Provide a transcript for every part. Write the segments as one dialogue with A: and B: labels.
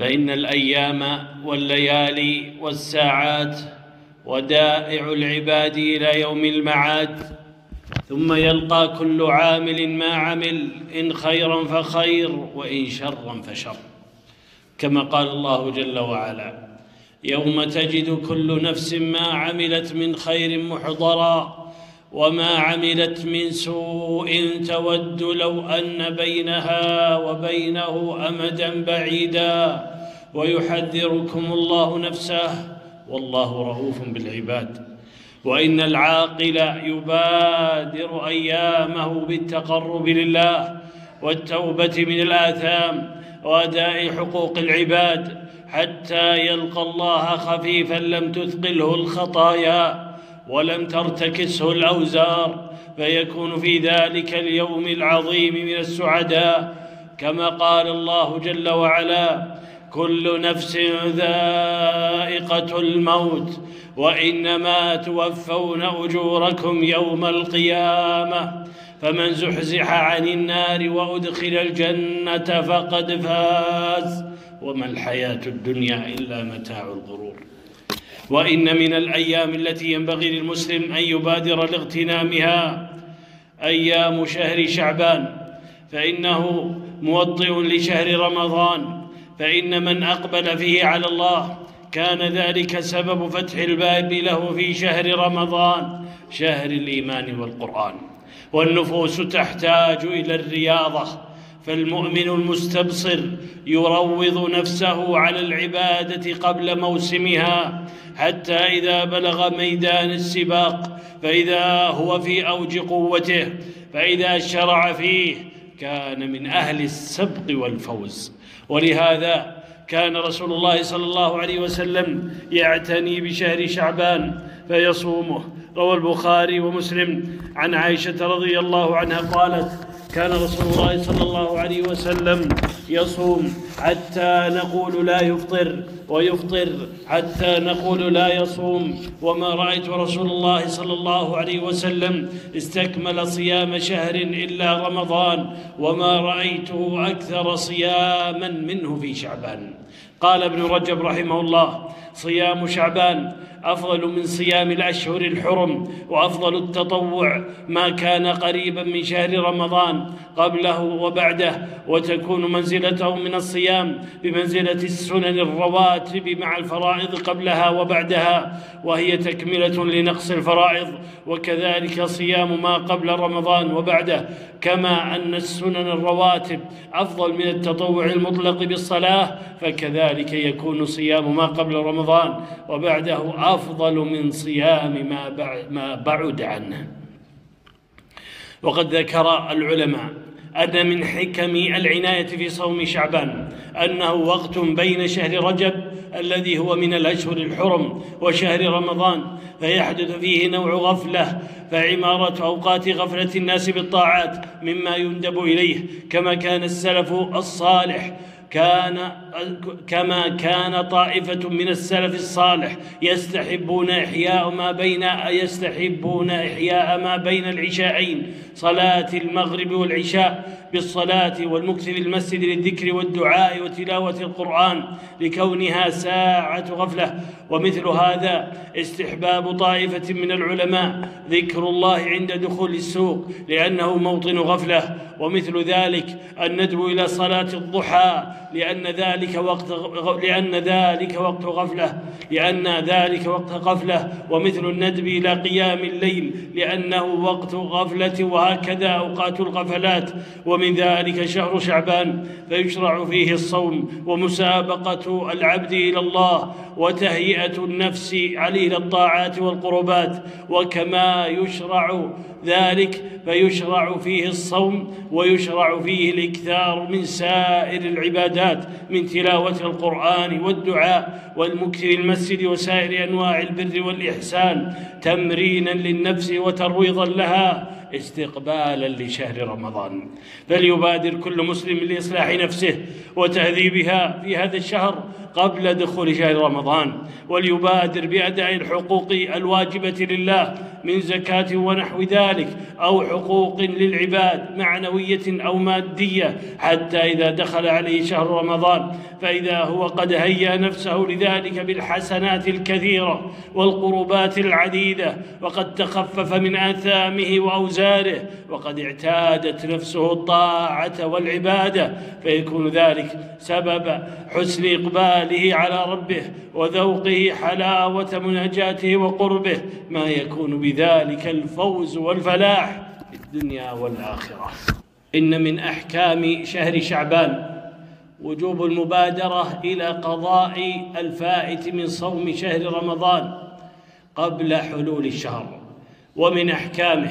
A: فإن الأيام والليالي والساعات ودائع العباد إلى يوم المعاد ثم يلقى كل عامل ما عمل إن خيرا فخير وإن شرا فشر. كما قال الله جل وعلا يوم تجد كل نفس ما عملت من خير محضرا وما عملت من سوء تود لو أن بينها وبينه أمدا بعيدا. ويحذركم الله نفسه. والله رؤوف بالعباد. وإن العاقل يبادر أيامه بالتقرب لله والتوبة من الآثام وأداء حقوق العباد حتى يلقى الله خفيفا لم تثقله الخطايا. ولم ترتكسه الأوزار فيكون في ذلك اليوم العظيم من السعداء. كما قال الله جل وعلا كل نفس ذائقة الموت وإنما توفون أجوركم يوم القيامة. فمن زحزح عن النار وأدخل الجنة فقد فاز. وما الحياة الدنيا إلا متاع الغرور. وإن من الأيام التي ينبغي للمسلم أن يبادر لاغتنامها أيام شهر شعبان فإنه موطئ لشهر رمضان فإن من أقبل فيه على الله كان ذلك سبب فتح الباب له في شهر رمضان شهر الإيمان والقرآن. والنفوس تحتاج إلى الرياضة. فالمؤمن المستبصر يروض نفسه على العبادة قبل موسمها حتى إذا بلغ ميدان السباق فإذا هو في أوج قوته فإذا شرع فيه كان من أهل السبق والفوز. ولهذا كان رسول الله صلى الله عليه وسلم يعتني بشهر شعبان فيصومه. روى البخاري ومسلم عن عائشة رضي الله عنها قالت كان رسول الله صلى الله عليه وسلم يصوم حتى نقول لا يفطر ويفطر حتى نقول لا يصوم. وما رأيت رسول الله صلى الله عليه وسلم استكمل صيام شهر إلا رمضان وما رأيته أكثر صياما منه في شعبان. قال ابن رجب رحمه الله صيام شعبان أفضل من صيام الأشهر الحرم وأفضل التطوع ما كان قريبا من شهر رمضان قبله وبعده وتكون منزلته من الصيام بمنزلة السنن الرواتب مع الفرائض قبلها وبعدها وهي تكملة لنقص الفرائض وكذلك صيام ما قبل رمضان وبعده كما أن السنن الرواتب أفضل من التطوع المطلق بالصلاة فكذلك يكون صيام ما قبل رمضان وبعده أفضل من صيام ما ما بعد عنه. وقد ذكر العلماء أن من حكم العناية في صوم شعبان أنه وقت بين شهر رجب الذي هو من الأشهر الحرم وشهر رمضان فيحدث فيه نوع غفلة فعمارة أوقات غفلة الناس بالطاعات مما يندب إليه كما كان السلف الصالح كان كما كان طائفة من السلف الصالح يستحبون إحياء ما بين يستحبون إحياء ما بين العشاءين صلاة المغرب والعشاء. بالصلاة والمكث في المسجد للذكر والدعاء وتلاوة القرآن لكونها ساعة غفلة. ومثل هذا استحباب طائفة من العلماء ذكر الله عند دخول السوق لأنه موطن غفلة. ومثل ذلك الندب إلى صلاة الضحى لأن ذلك وقت لأن ذلك وقت غفلة لأن ذلك وقت غفلة. ومثل الندب إلى قيام الليل لأنه وقت غفلة وهكذا أوقات الغفلات. ذلك شهر شعبان فيشرع فيه الصوم ومسابقة العبد إلى الله وتهيئة النفس عليه الطاعات والقربات وكما يشرع ذلك فيشرع فيه الصوم ويشرع فيه الإكثار من سائر العبادات من تلاوة القرآن والدعاء والمكث المسجد وسائر أنواع البر والإحسان تمرينا للنفس وترويضا لها استقبالا لشهر رمضان. فليبادر كل مسلم لإصلاح نفسه وتهذيبها في هذا الشهر قبل دخول شهر رمضان وليبادر بأداء الحقوق الواجبة لله من زكاة ونحو ذلك أو حقوق للعباد معنوية أو مادية حتى إذا دخل عليه شهر رمضان فإذا هو قد هيأ نفسه لذلك بالحسنات الكثيرة والقربات العديدة وقد تخفف من آثامه وأوزاره وقد اعتادت نفسه الطاعة والعبادة فيكون ذلك سبب حسن إقباله على ربه وذوقه حلاوة مناجاته وقربه ما يكون بذلك الفوز والفلاح في الدنيا والآخرة. إن من أحكام شهر شعبان وجوب المبادرة إلى قضاء الفائت من صوم شهر رمضان قبل حلول الشهر. ومن أحكامه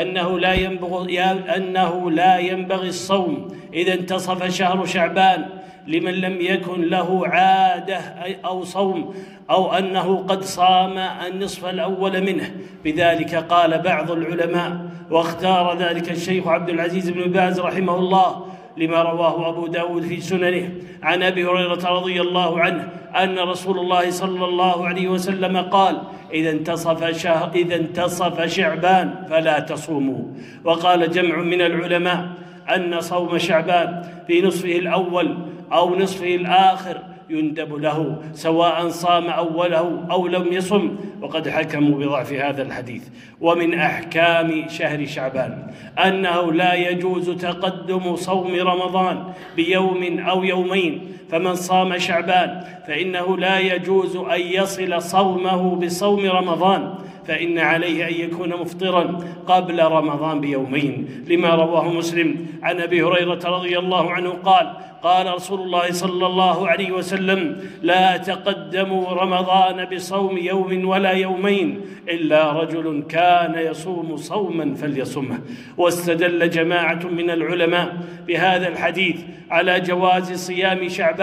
A: أنه لا ينبغي أنه لا ينبغي الصوم إذا انتصف شهر شعبان لمن لم يكن له عادة أو صوم أو أنه قد صام النصف الأول منه. بذلك قال بعض العلماء واختار ذلك الشيخ عبد العزيز بن باز رحمه الله لما رواه أبو داود في سننه. عن أبي هريرة رضي الله عنه أن رسول الله صلى الله عليه وسلم قال إذا انتصف شهر إذا انتصف شعبان فلا تصوموا. وقال جمع من العلماء أن صوم شعبان في نصفه الأول أو نصفه الآخر يندب له سواء صام أوله أو لم يصم. وقد حكموا بضعف هذا الحديث. ومن أحكام شهر شعبان أنه لا يجوز تقدم صوم رمضان بيوم أو يومين. فمن صام شعبان فإنه لا يجوز أن يصل صومه بصوم رمضان فإن عليه أن يكون مفطرا قبل رمضان بيومين. لما رواه مسلم عن أبي هريرة رضي الله عنه قال قال رسول الله صلى الله عليه وسلم لا تقدموا رمضان بصوم يوم ولا يومين إلا رجل كان يصوم صوما فليصمه. واستدل جماعة من العلماء بهذا الحديث على جواز صيام شعبان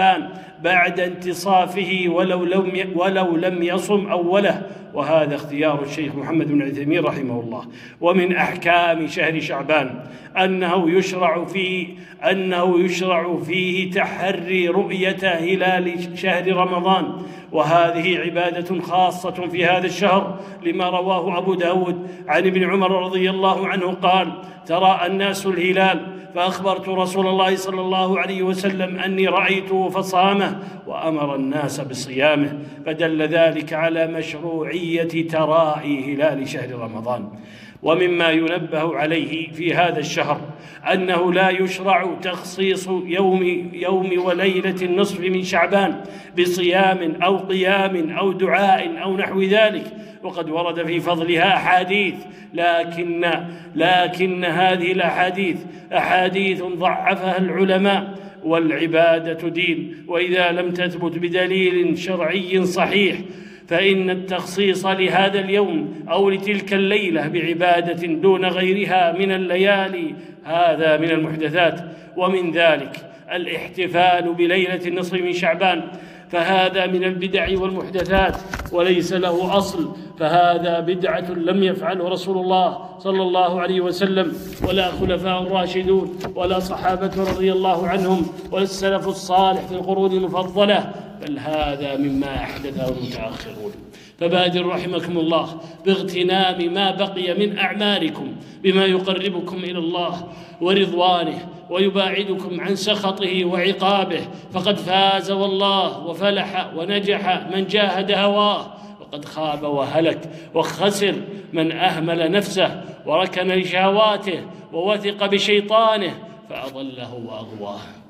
A: بعد انتصافه ولو لم ولو لم يصم أوله. وهذا اختيار الشيخ محمد بن عثيمين رحمه الله. ومن أحكام شهر شعبان أنه يشرع فيه أنه يشرع فيه تحري رؤية هلال شهر رمضان. وهذه عبادة خاصة في هذا الشهر لما رواه أبو داود عن ابن عمر رضي الله عنه قال ترى الناس الهلال فأخبرت رسول الله صلى الله عليه وسلم أني رأيته فصامه وأمر الناس بصيامه فدل ذلك على مشروعية تراءي هلال شهر رمضان. ومما ينبه عليه في هذا الشهر أنه لا يشرع تخصيص يوم يوم وليلة النصف من شعبان بصيام أو قيام أو دعاء أو نحو ذلك وقد ورد في فضلها أحاديث لكن لكن هذه الأحاديث أحاديث ضعفها العلماء والعبادة دين وإذا لم تثبت بدليل شرعي صحيح فإن التخصيص لهذا اليوم أو لتلك الليلة بعبادة دون غيرها من الليالي هذا من المحدثات. ومن ذلك الاحتفال بليلة النصف من شعبان فهذا من البدع والمحدثات. وليس له أصل فهذا بدعة لم يفعله رسول الله صلى الله عليه وسلم. ولا خلفاء الراشدون ولا صحابة رضي الله عنهم ولا السلف الصالح في القرون المفضلة. بل هذا مما أحدثه المتأخرون. فبادر رحمكم الله باغتنام ما بقي من أعمالكم بما يقربكم إلى الله ورضوانه ويباعدكم عن سخطه وعقابه. فقد فاز والله وفلح ونجح من جاهد هواه. وقد خاب وهلك وخسر من أهمل نفسه وركن لشهواته ووثق بشيطانه فأضله وأغواه.